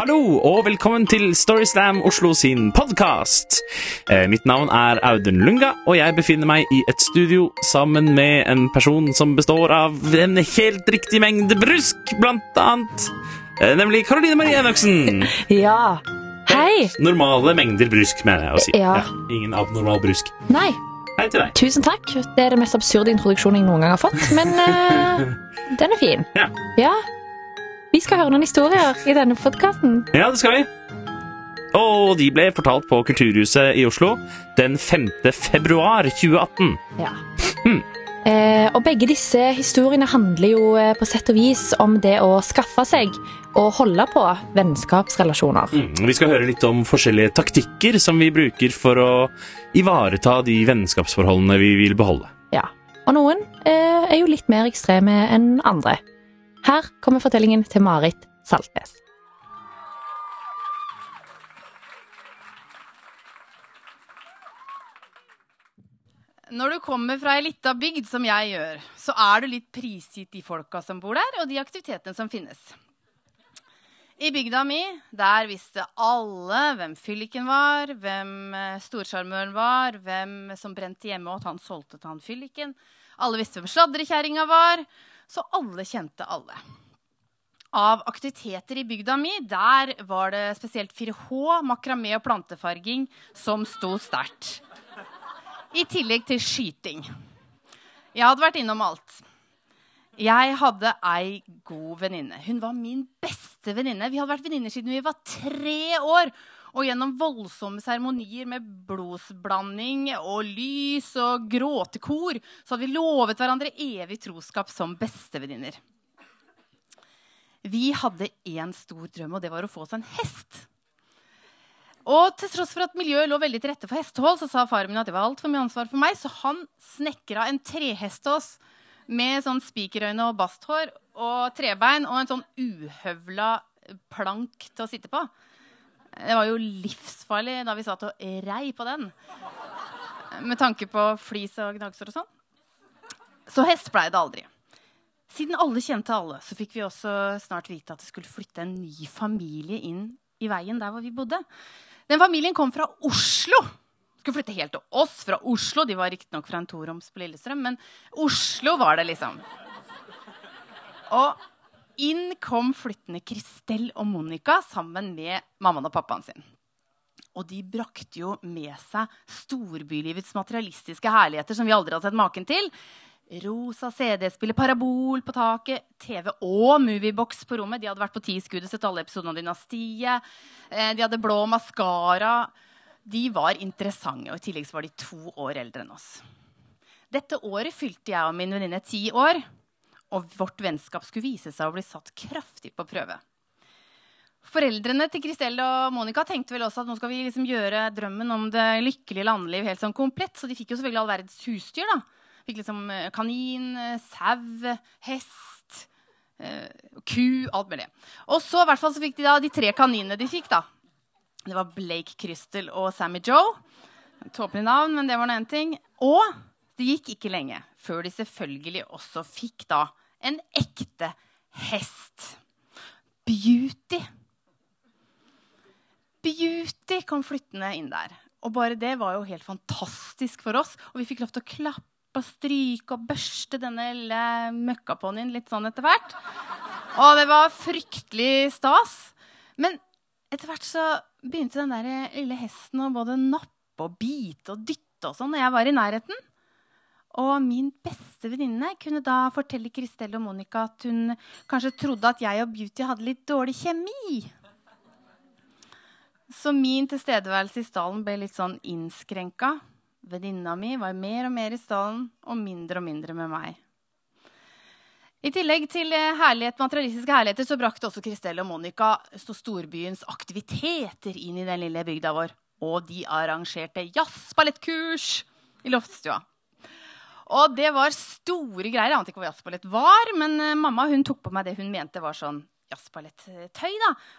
Hallo og velkommen til Storyslam Oslo sin podkast. Eh, mitt navn er Audun Lunga, og jeg befinner meg i et studio sammen med en person som består av en helt riktig mengde brusk, blant annet. Eh, nemlig Karoline Marie Enoksen. Ja. Hei. Normale mengder brusk, mener jeg å si. Ja. ingen abnormal brusk. Nei, Hei til deg. tusen takk. Det er den mest absurde introduksjonen jeg noen gang har fått, men uh, den er fin. Ja. Ja. Vi skal høre noen historier i denne podkasten. Ja, det skal vi. Og de ble fortalt på Kulturhuset i Oslo den 5. februar 2018. Ja. Hmm. Eh, og begge disse historiene handler jo eh, på sett og vis om det å skaffe seg og holde på vennskapsrelasjoner. Mm, vi skal høre litt om forskjellige taktikker som vi bruker for å ivareta de vennskapsforholdene vi vil beholde. Ja. Og noen eh, er jo litt mer ekstreme enn andre. Her kommer fortellingen til Marit Saltnes. Når du kommer fra ei lita bygd, som jeg gjør, så er du litt prisgitt de folka som bor der, og de aktivitetene som finnes. I bygda mi, der visste alle hvem fylliken var, hvem eh, storsjarmøren var, hvem som brente hjemme og at han solgte til han fylliken. Alle visste hvem sladrekjerringa var, så alle kjente alle. Av aktiviteter i bygda mi, der var det spesielt 4H, makramé og plantefarging som sto sterkt. I tillegg til skyting. Jeg hadde vært innom alt. Jeg hadde ei god venninne. Hun var min beste venninne. Vi hadde vært venninner siden vi var tre år. Og gjennom voldsomme seremonier med blodsblanding og lys og gråtekor så hadde vi lovet hverandre evig troskap som bestevenninner. Vi hadde én stor drøm, og det var å få oss en hest. Og til tross for at miljøet lå veldig til rette for hestehold, så sa faren min at det var altfor mye ansvar for meg, så han snekra en trehest til oss med sånn spikerøyne og basthår og trebein og en sånn uhøvla plank til å sitte på. Det var jo livsfarlig da vi satt og rei på den. Med tanke på flis og gnagsår og sånn. Så hest blei det aldri. Siden alle kjente alle, så fikk vi også snart vite at det skulle flytte en ny familie inn i veien der hvor vi bodde. Den familien kom fra Oslo. Skulle flytte helt til oss fra Oslo. De var riktignok fra en toroms på Lillestrøm, men Oslo var det, liksom. Og inn kom flyttende Kristel og Monica sammen med mammaen og pappaen sin. Og de brakte jo med seg storbylivets materialistiske herligheter som vi aldri har sett maken til. Rosa CD-spiller, parabol på taket, TV og moviebox på rommet. De hadde vært på ti skudd og sett alle episodene av Dynastiet. Eh, De hadde blå maskara. De var interessante, og i tillegg var de to år eldre enn oss. Dette året fylte jeg og min venninne ti år, og vårt vennskap skulle vise seg å bli satt kraftig på prøve. Foreldrene til Kristel og Monica tenkte vel også at nå skal vi liksom gjøre drømmen om det lykkelige landliv helt sånn komplett, så de fikk jo selvfølgelig all verdens husdyr. da. Fikk liksom eh, kanin, eh, sau, hest, eh, ku, alt mulig. Og så i hvert fall så fikk de da de tre kaninene de fikk, da. Det var Blake Crystal og Sammy Joe. Tåpelig navn, men det var nå én ting. Og det gikk ikke lenge før de selvfølgelig også fikk da en ekte hest. Beauty. Beauty kom flyttende inn der. Og bare det var jo helt fantastisk for oss. Og vi fikk lov til å klappe og stryke og børste denne lille møkkaponnien litt sånn etter hvert. Og det var fryktelig stas. Men etter hvert så begynte den der lille hesten å både nappe og bite og dytte og sånn når jeg var i nærheten. Og min beste venninne kunne da fortelle Kristel og Monica at hun kanskje trodde at jeg og Beauty hadde litt dårlig kjemi. Så min tilstedeværelse i stallen ble litt sånn innskrenka. Venninna mi var mer og mer i stallen og mindre og mindre med meg. I tillegg til eh, herlighet, materialistiske herligheter så brakte også Kristel og Monica så storbyens aktiviteter inn i den lille bygda vår. Og de arrangerte jazzballettkurs i loftstua. Og det var store greier. Jeg ante ikke hva jazzballett var, men eh, mamma hun tok på meg det hun mente var sånn jazzballettøy.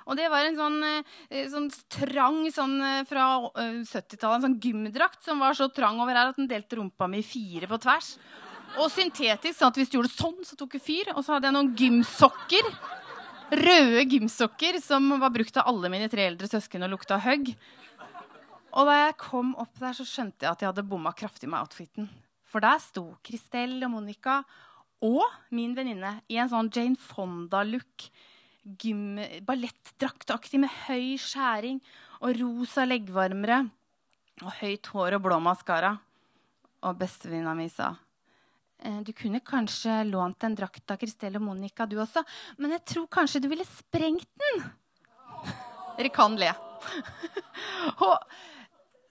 Og det var en sånn, eh, sånn trang sånn eh, fra eh, 70-tallet, en sånn gymdrakt som var så trang over her at den delte rumpa mi i fire på tvers. Og syntetisk, sånn at hvis du gjorde sånn, så tok det fyr. Og så hadde jeg noen gymsokker røde gymsokker som var brukt av alle mine tre eldre søsken og lukta høgg. Og da jeg kom opp der, så skjønte jeg at jeg hadde bomma kraftig med outfiten. For der sto Christelle og Monica og min venninne i en sånn Jane Fonda-look. Ballettdraktaktig med høy skjæring og rosa leggvarmere. Og høyt hår og blå maskara. Og bestevenninna mi sa «Eh, du kunne kanskje lånt en drakt av Christelle og Monica, du også. Men jeg tror kanskje du ville sprengt den. Dere kan le. og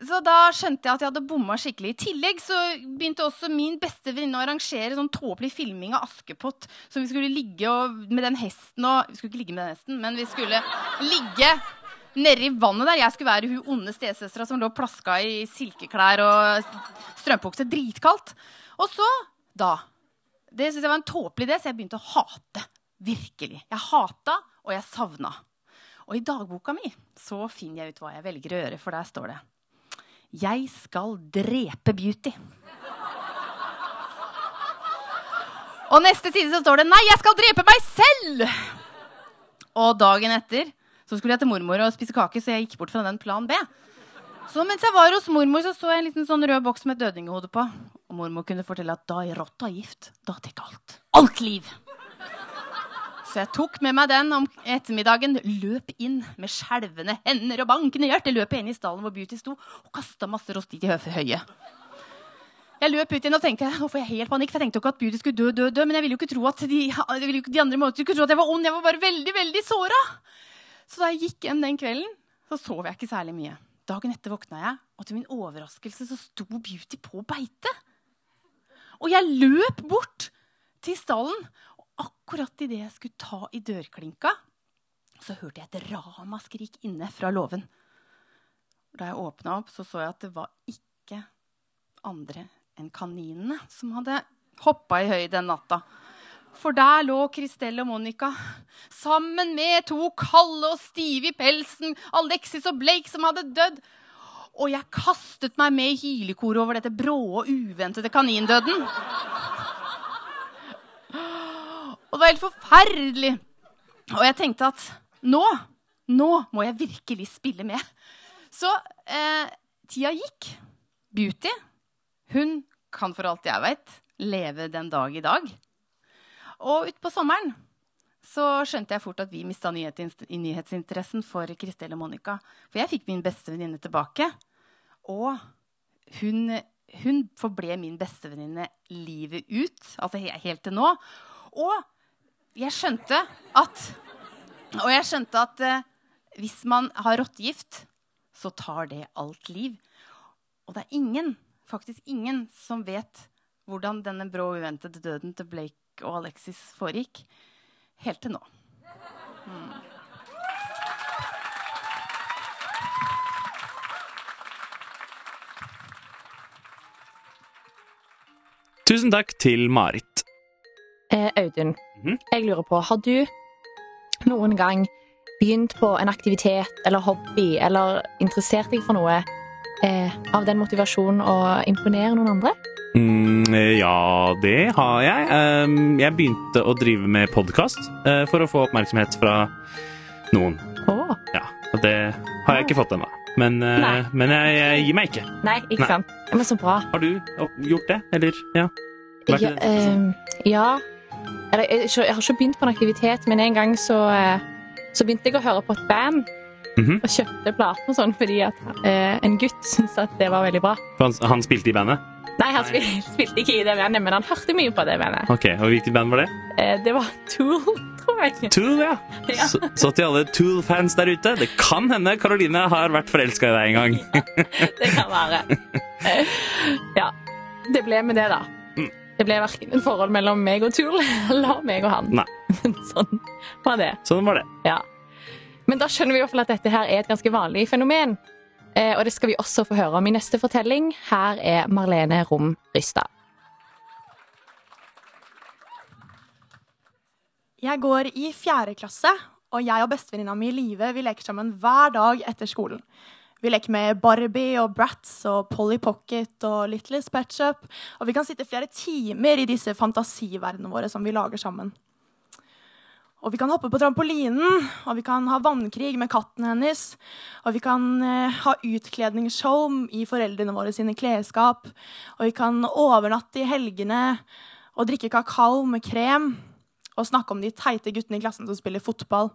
så da skjønte jeg at jeg hadde bomma skikkelig. I tillegg så begynte også min beste venninne å arrangere sånn tåpelig filming av Askepott. Som vi skulle ligge og, med den hesten og Vi skulle ikke ligge med den hesten, men vi skulle ligge nedi vannet der. Jeg skulle være hun onde stesøstera som lå plaska i silkeklær og strømpebukse. Dritkaldt. Og så, da Det syntes jeg var en tåpelig idé, så jeg begynte å hate. Virkelig. Jeg hata, og jeg savna. Og i dagboka mi så finner jeg ut hva jeg velger å gjøre, for der står det 'Jeg skal drepe Beauty'. Og neste side så står det 'Nei, jeg skal drepe meg selv'! Og dagen etter så skulle jeg til mormor og spise kake, så jeg gikk bort fra den plan B. Så mens jeg var hos mormor, så, så jeg en liten sånn rød boks med et dødninghode på. Og mormor kunne fortelle at da er rotta gift, da tar alt. Alt liv! Så jeg tok med meg den om ettermiddagen, løp inn med skjelvende hender og bankende hjerte. Løp inn i stallen hvor Beauty sto, og kasta masse rosti til høye. Jeg løp ut igjen og tenkte nå får jeg helt panikk, for jeg tenkte ikke at Beauty skulle dø, dø, dø, men jeg ville jo ikke tro at de, de andre måter skulle tro at jeg var ond. Jeg var bare veldig, veldig såra. Så da jeg gikk hjem den kvelden, så sov jeg ikke særlig mye. Dagen etter våkna jeg, og til min overraskelse så sto Beauty på beite. Og jeg løp bort til stallen akkurat idet jeg skulle ta i dørklinka, så hørte jeg et ramaskrik inne fra låven. Da jeg åpna opp, så så jeg at det var ikke andre enn kaninene som hadde hoppa i høy den natta. For der lå Kristel og Monica sammen med to kalde og stive i pelsen, Alexis og Blake, som hadde dødd. Og jeg kastet meg med i hylekoret over dette brå og uventede kanindøden. Og det var helt forferdelig. Og jeg tenkte at nå, nå må jeg virkelig spille med. Så eh, tida gikk. Beauty, hun kan for alt jeg vet, leve den dag i dag. Og utpå sommeren så skjønte jeg fort at vi mista nyhetsinteressen for Kristel og Monica. For jeg fikk min beste venninne tilbake. Og hun, hun forble min bestevenninne livet ut. Altså helt til nå. Og jeg skjønte at Og jeg skjønte at eh, hvis man har rottegift, så tar det alt liv. Og det er ingen, faktisk ingen, som vet hvordan denne brå uventede døden til Blake og Alexis foregikk. Helt til nå. Mm. Tusen takk til Marit. Eh, Audun, Mhm. jeg lurer på, har du noen gang begynt på en aktivitet eller hobby, eller interessert deg for noe eh, av den motivasjonen å imponere noen andre? Mm, ja, det har jeg. Um, jeg begynte å drive med podkast uh, for å få oppmerksomhet fra noen. Oh. Ja, og det har jeg ikke fått ennå. Men, uh, men jeg, jeg gir meg ikke. nei, ikke Nei. sant? Men så bra. Har du gjort det? Eller, ja? Vært Ja, øh, eh, ja. Eller, jeg, jeg har ikke begynt på en aktivitet, men en gang så, eh, så begynte jeg å høre på et band. Mhm. Og kjøpte platen og sånn fordi at eh, en gutt syntes at det var veldig bra. Han, han spilte i bandet? Nei, han spil, spilte ikke i det bandet, men han hørte mye på det bandet. Ok, Og hvilket band var det? Eh, det var Tool, tror jeg. Tool, ja. Ja. Så, så til alle Tool-fans der ute, det kan hende Karoline har vært forelska i deg en gang. Det kan være. Eh, ja. Det ble med det, da. Mm. Det ble verken et forhold mellom meg og Tool eller meg og han. Nei. Men sånn var det. Sånn var det. Ja. Men da skjønner vi i hvert fall at dette her er et ganske vanlig fenomen. Eh, og det skal vi også få høre om i neste fortelling. Her er Marlene Rom Rystad. Jeg går i fjerde klasse, og jeg og bestevenninna mi Live vi leker sammen hver dag etter skolen. Vi leker med Barbie og Bratz og Polly Pocket og Little Pet Shop. Og vi kan sitte flere timer i disse fantasiverdenene våre som vi lager sammen. Og vi kan hoppe på trampolinen, og vi kan ha vannkrig med katten hennes. Og vi kan eh, ha utkledningsshow i foreldrene våre sine klesskap. Og vi kan overnatte i helgene og drikke kakao med krem. Og snakke om de teite guttene i klassen som spiller fotball.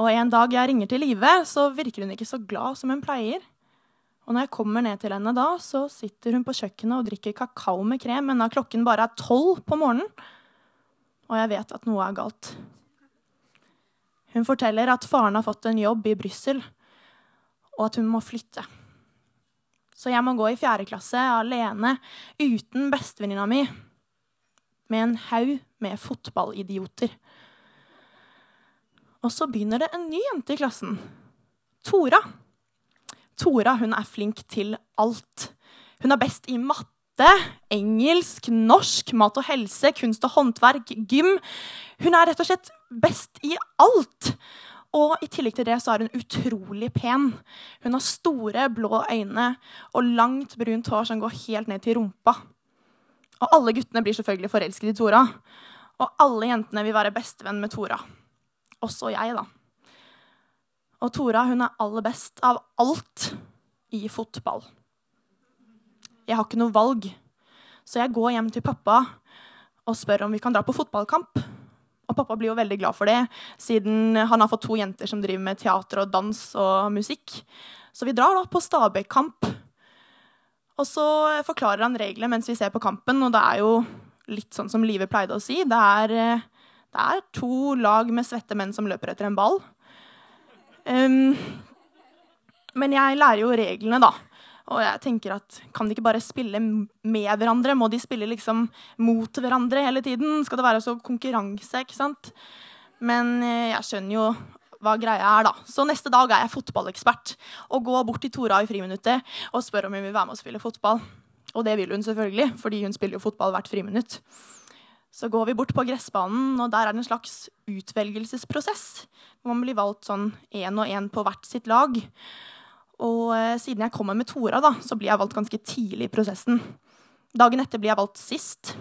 Og en dag jeg ringer til Live, så virker hun ikke så glad som hun pleier. Og når jeg kommer ned til henne da, så sitter hun på kjøkkenet og drikker kakao med krem, enda klokken bare er tolv på morgenen og jeg vet at noe er galt. Hun forteller at faren har fått en jobb i Brussel, og at hun må flytte. Så jeg må gå i fjerde klasse alene, uten bestevenninna mi, med en haug med fotballidioter. Og så begynner det en ny jente i klassen. Tora. Tora hun er flink til alt. Hun er best i matte engelsk, norsk, mat og helse, kunst og håndverk, gym. Hun er rett og slett best i alt. Og i tillegg til det så er hun utrolig pen. Hun har store, blå øyne og langt, brunt hår som går helt ned til rumpa. Og alle guttene blir selvfølgelig forelsket i Tora. Og alle jentene vil være bestevenn med Tora. Også jeg, da. Og Tora hun er aller best av alt i fotball. Jeg har ikke noe valg. Så jeg går hjem til pappa og spør om vi kan dra på fotballkamp. Og pappa blir jo veldig glad for det, siden han har fått to jenter som driver med teater og dans og musikk. Så vi drar da på Stabæk-kamp. Og så forklarer han reglene mens vi ser på kampen, og det er jo litt sånn som Live pleide å si. Det er, det er to lag med svette menn som løper etter en ball. Um, men jeg lærer jo reglene, da. Og jeg tenker at kan de ikke bare spille med hverandre? Må de spille liksom mot hverandre hele tiden? Skal det være så konkurranse? ikke sant? Men eh, jeg skjønner jo hva greia er, da. Så neste dag er jeg fotballekspert og går bort til Tora i friminuttet og spør om hun vil være med og spille fotball. Og det vil hun selvfølgelig, fordi hun spiller jo fotball hvert friminutt. Så går vi bort på gressbanen, og der er det en slags utvelgelsesprosess. Man blir valgt sånn én og én på hvert sitt lag. Og eh, siden jeg kommer med Tora, da, så blir jeg valgt ganske tidlig i prosessen. Dagen etter blir jeg valgt sist.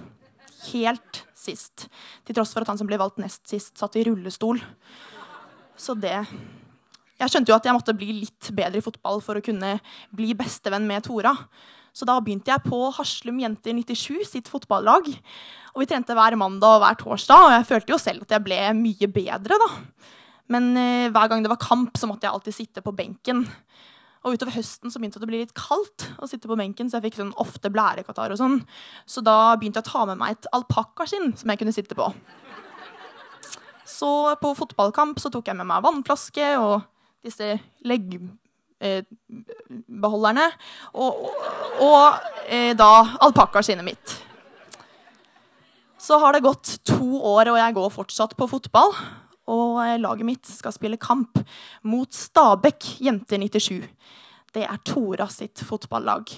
Helt sist. Til tross for at han som ble valgt nest sist, satt i rullestol. Så det Jeg skjønte jo at jeg måtte bli litt bedre i fotball for å kunne bli bestevenn med Tora. Så da begynte jeg på Haslum Jenter 97 sitt fotballag. Og vi trente hver mandag og hver torsdag, og jeg følte jo selv at jeg ble mye bedre, da. Men eh, hver gang det var kamp, så måtte jeg alltid sitte på benken. Og utover høsten så begynte det å bli litt kaldt å sitte på benken, så jeg fikk sånn ofte blærekatarr og sånn. Så da begynte jeg å ta med meg et alpakkaskinn som jeg kunne sitte på. Så på fotballkamp så tok jeg med meg vannflaske og disse leggbeholderne. Eh, og, og, og eh, da alpakkaskinnet mitt. Så har det gått to år, og jeg går fortsatt på fotball. Og eh, laget mitt skal spille kamp mot Stabæk Jenter 97. Det er Tora sitt fotballag.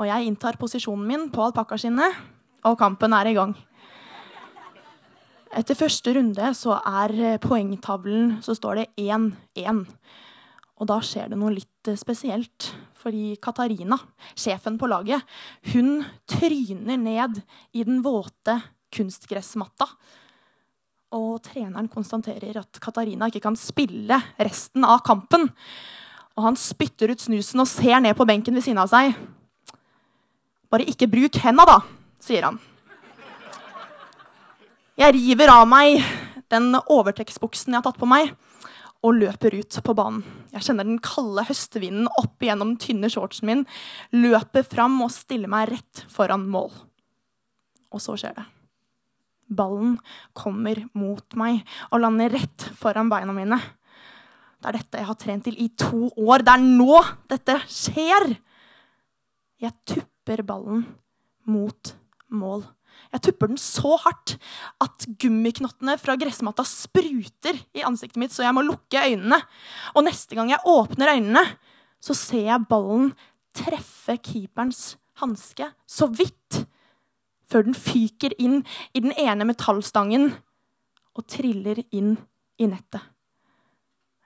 Og jeg inntar posisjonen min på alpakkaskinnet, og kampen er i gang. Etter første runde så er poengtavlen så står det 1-1. Og da skjer det noe litt eh, spesielt. Fordi Katarina, sjefen på laget, hun tryner ned i den våte kunstgressmatta og treneren konstaterer at Katarina ikke kan spille resten av kampen. Og han spytter ut snusen og ser ned på benken ved siden av seg. Bare ikke bruk henda, da, sier han. Jeg river av meg den overtrekksbuksen jeg har tatt på meg, og løper ut på banen. Jeg kjenner den kalde høstvinden opp igjennom den tynne shortsen min, løper fram og stiller meg rett foran mål. Og så skjer det. Ballen kommer mot meg og lander rett foran beina mine. Det er dette jeg har trent til i to år. Det er nå dette skjer! Jeg tupper ballen mot mål. Jeg tupper den så hardt at gummiknottene fra gressmatta spruter i ansiktet mitt, så jeg må lukke øynene. Og neste gang jeg åpner øynene, så ser jeg ballen treffe keeperens hanske så vidt før den fyker inn i den ene metallstangen og triller inn i nettet.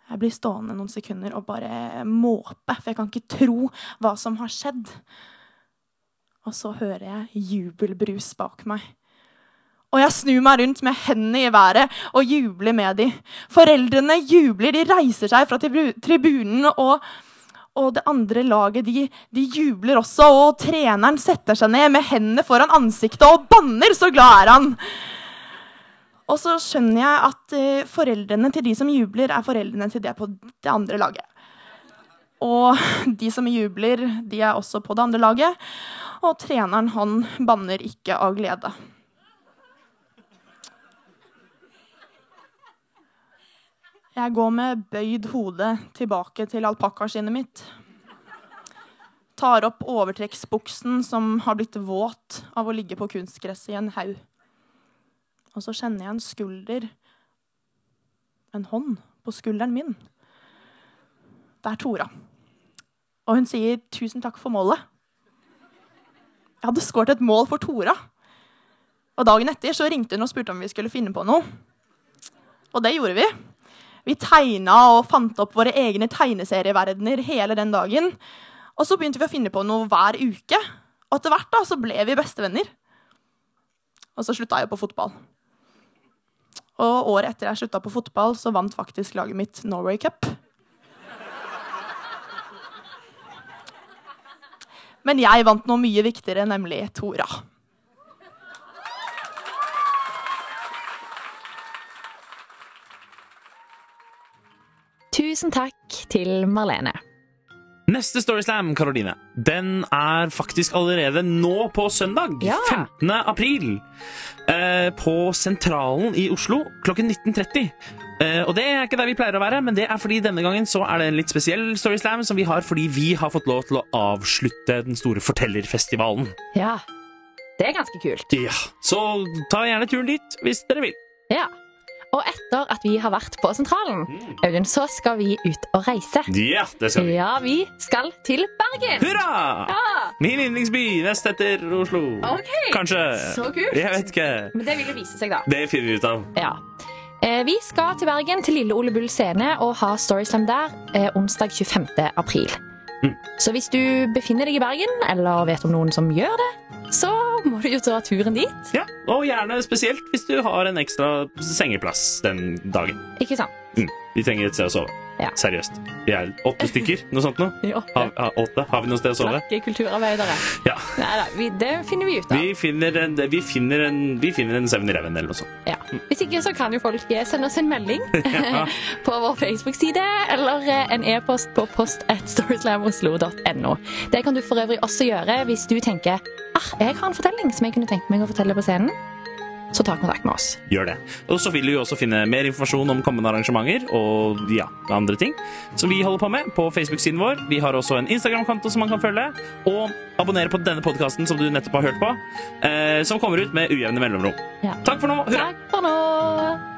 Jeg blir stående noen sekunder og bare måpe, for jeg kan ikke tro hva som har skjedd. Og så hører jeg jubelbrus bak meg. Og jeg snur meg rundt med hendene i været og jubler med dem. Foreldrene jubler, de reiser seg fra tribu- tribunen, og, og det andre laget de, de jubler også. Og treneren setter seg ned med hendene foran ansiktet og banner, så glad er han. Og så skjønner jeg at uh, foreldrene til de som jubler, er foreldrene til det på det andre laget. Og de som jubler, de er også på det andre laget. Og treneren, han banner ikke av glede. Jeg går med bøyd hode tilbake til alpakkaskinnet mitt. Tar opp overtrekksbuksen som har blitt våt av å ligge på kunstgresset i en haug. Og så kjenner jeg en skulder, en hånd, på skulderen min. Det er Tora. Og hun sier 'tusen takk for målet'. Jeg hadde skåret et mål for Tora. Og dagen etter så ringte hun og spurte om vi skulle finne på noe. Og det gjorde vi. Vi tegna og fant opp våre egne tegneserieverdener hele den dagen. Og så begynte vi å finne på noe hver uke. Og etter hvert da, så ble vi bestevenner. Og så slutta jeg på fotball. Og året etter jeg slutta på fotball, så vant faktisk laget mitt Norway Cup. Men jeg vant noe mye viktigere, nemlig Tora. Tusen takk til Marlene. Neste Storyslam, Karoline, den er faktisk allerede nå på søndag. Ja. 15. april. Eh, på Sentralen i Oslo klokken 19.30. Eh, og det er ikke der vi pleier å være, men det er fordi denne gangen så er det en litt spesiell Storyslam som vi har fordi vi har fått lov til å avslutte den store fortellerfestivalen. Ja, det er ganske kult. Ja, Så ta gjerne turen dit hvis dere vil. Ja. Og etter at vi har vært på Sentralen, Audun, så skal vi ut og reise. Ja, det skal vi. Ja, vi skal til Bergen. Hurra! Ja, Min yndlingsby nest etter Oslo. Ok, Kanskje. så kult. Jeg vet ikke. Men det vil jo vise seg, da. Det finner vi ut av. Ja. Eh, Vi skal til Bergen, til Lille Ole Bull scene, og ha Storyslam der eh, onsdag 25. april. Mm. Så hvis du befinner deg i Bergen, eller vet om noen som gjør det, så må du jo ta turen dit. Ja, Og gjerne spesielt hvis du har en ekstra sengeplass den dagen. Ikke sant? Mm. Vi trenger et sted å sove. Ja. Seriøst. Vi er åtte stykker, noe sånt noe. Ja. Har, har, åtte. Har vi noe sted å sove? Snakke kulturarbeidere. Ja. Nei da, vi, det finner vi ut av. Vi finner en, vi finner en, vi finner en 7-Eleven eller noe sånt. Ja. Hvis ikke så kan jo folk eh, sende oss en melding Ja. på vår Facebook-side eller eh, en e-post på post at storyslamoslo.no. Det kan du for øvrig også gjøre hvis du tenker ah, jeg har en fortelling som jeg kunne tenkt meg å fortelle på scenen. Så ta kontakt med oss. Gjør det. Og så vil du jo også finne mer informasjon om kommende arrangementer og ja, andre ting som vi holder på med på Facebook-siden vår. Vi har også en Instagram-konto som man kan følge, og abonnere på denne podkasten som du nettopp har hørt på, eh, som kommer ut med ujevne mellomrom. Ja. Takk for nå. Hurra! Takk for nå!